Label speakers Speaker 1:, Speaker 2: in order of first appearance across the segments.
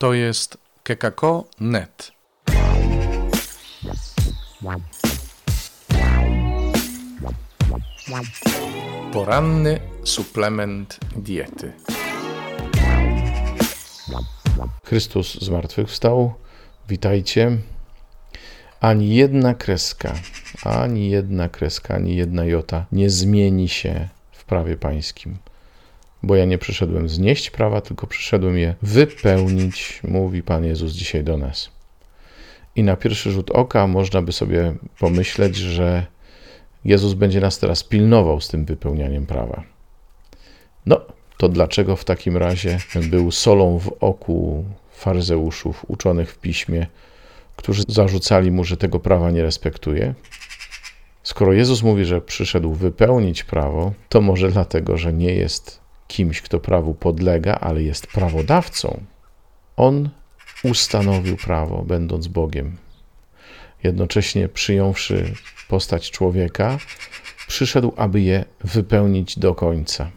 Speaker 1: To jest kekako.net. Poranny suplement diety.
Speaker 2: Chrystus zmartwychwstał. Witajcie. Ani jedna kreska, ani jedna kreska, ani jedna jota nie zmieni się w prawie pańskim. Bo ja nie przyszedłem znieść prawa, tylko przyszedłem je wypełnić, mówi Pan Jezus dzisiaj do nas. I na pierwszy rzut oka można by sobie pomyśleć, że Jezus będzie nas teraz pilnował z tym wypełnianiem prawa. No, to dlaczego w takim razie był solą w oku faryzeuszów uczonych w piśmie, którzy zarzucali mu, że tego prawa nie respektuje? Skoro Jezus mówi, że przyszedł wypełnić prawo, to może dlatego, że nie jest kimś, kto prawu podlega, ale jest prawodawcą. On ustanowił prawo, będąc Bogiem. Jednocześnie przyjąwszy postać człowieka, przyszedł, aby je wypełnić do końca.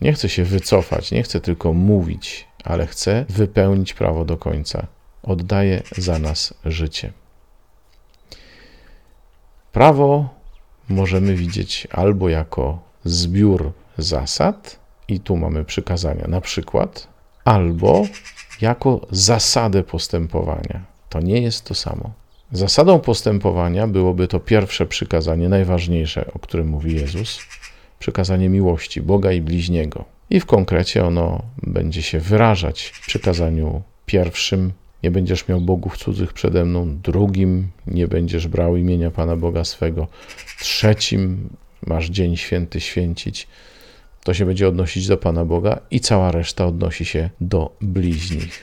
Speaker 2: Nie chce się wycofać, nie chce tylko mówić, ale chce wypełnić prawo do końca. Oddaje za nas życie. Prawo możemy widzieć albo jako zbiór zasad, i tu mamy przykazania na przykład, albo jako zasadę postępowania. To nie jest to samo. Zasadą postępowania byłoby to pierwsze przykazanie, najważniejsze, o którym mówi Jezus przykazanie miłości Boga i bliźniego. I w konkrecie ono będzie się wyrażać w przykazaniu pierwszym: Nie będziesz miał bogów cudzych przede mną, drugim: Nie będziesz brał imienia Pana Boga swego, trzecim: Masz dzień święty święcić. To się będzie odnosić do Pana Boga, i cała reszta odnosi się do bliźnich.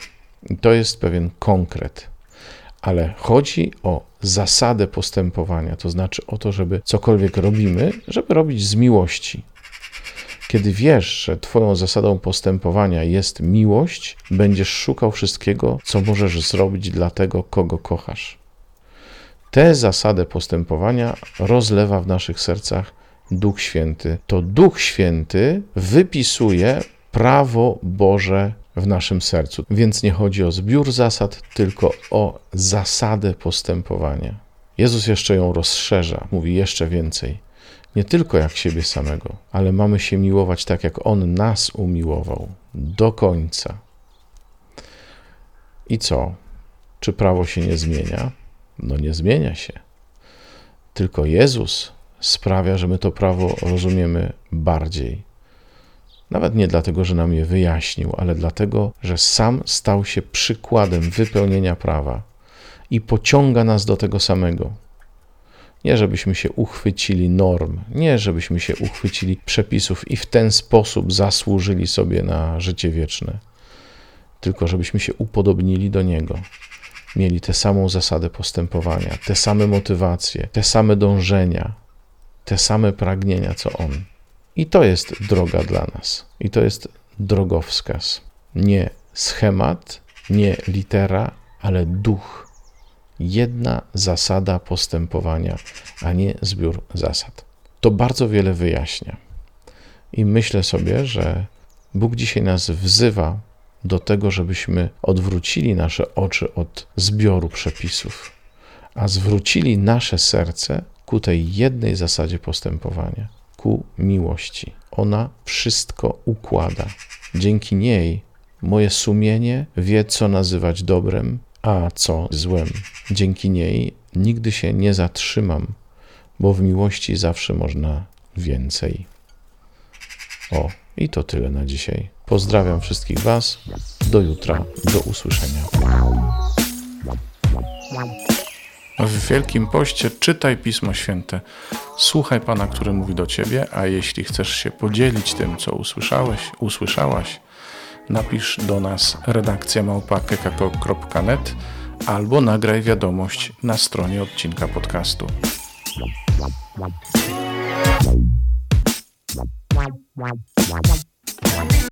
Speaker 2: I to jest pewien konkret ale chodzi o zasadę postępowania, to znaczy o to, żeby cokolwiek robimy, żeby robić z miłości. Kiedy wiesz, że Twoją zasadą postępowania jest miłość, będziesz szukał wszystkiego, co możesz zrobić dla tego, kogo kochasz. Tę zasadę postępowania rozlewa w naszych sercach Duch Święty. To Duch Święty wypisuje prawo Boże w naszym sercu. Więc nie chodzi o zbiór zasad, tylko o zasadę postępowania. Jezus jeszcze ją rozszerza, mówi jeszcze więcej. Nie tylko jak siebie samego, ale mamy się miłować tak, jak On nas umiłował do końca. I co? Czy prawo się nie zmienia? No nie zmienia się. Tylko Jezus sprawia, że my to prawo rozumiemy bardziej nawet nie dlatego, że nam je wyjaśnił, ale dlatego, że sam stał się przykładem wypełnienia prawa i pociąga nas do tego samego. Nie żebyśmy się uchwycili norm, nie żebyśmy się uchwycili przepisów i w ten sposób zasłużyli sobie na życie wieczne, tylko żebyśmy się upodobnili do Niego. Mieli tę samą zasadę postępowania, te same motywacje, te same dążenia, te same pragnienia co On. I to jest droga dla nas. I to jest drogowskaz. Nie schemat, nie litera, ale duch. Jedna zasada postępowania, a nie zbiór zasad. To bardzo wiele wyjaśnia. I myślę sobie, że Bóg dzisiaj nas wzywa do tego, żebyśmy odwrócili nasze oczy od zbioru przepisów, a zwrócili nasze serce ku tej jednej zasadzie postępowania ku miłości. Ona wszystko układa. Dzięki niej moje sumienie wie, co nazywać dobrem, a co złem. Dzięki niej nigdy się nie zatrzymam, bo w miłości zawsze można więcej. O, i to tyle na dzisiaj. Pozdrawiam wszystkich Was. Do jutra. Do usłyszenia.
Speaker 1: W Wielkim Poście czytaj Pismo Święte, słuchaj Pana, który mówi do Ciebie, a jeśli chcesz się podzielić tym, co usłyszałeś, usłyszałaś, napisz do nas redakcja małpa.kekako.net albo nagraj wiadomość na stronie odcinka podcastu. Wow, wow, wow,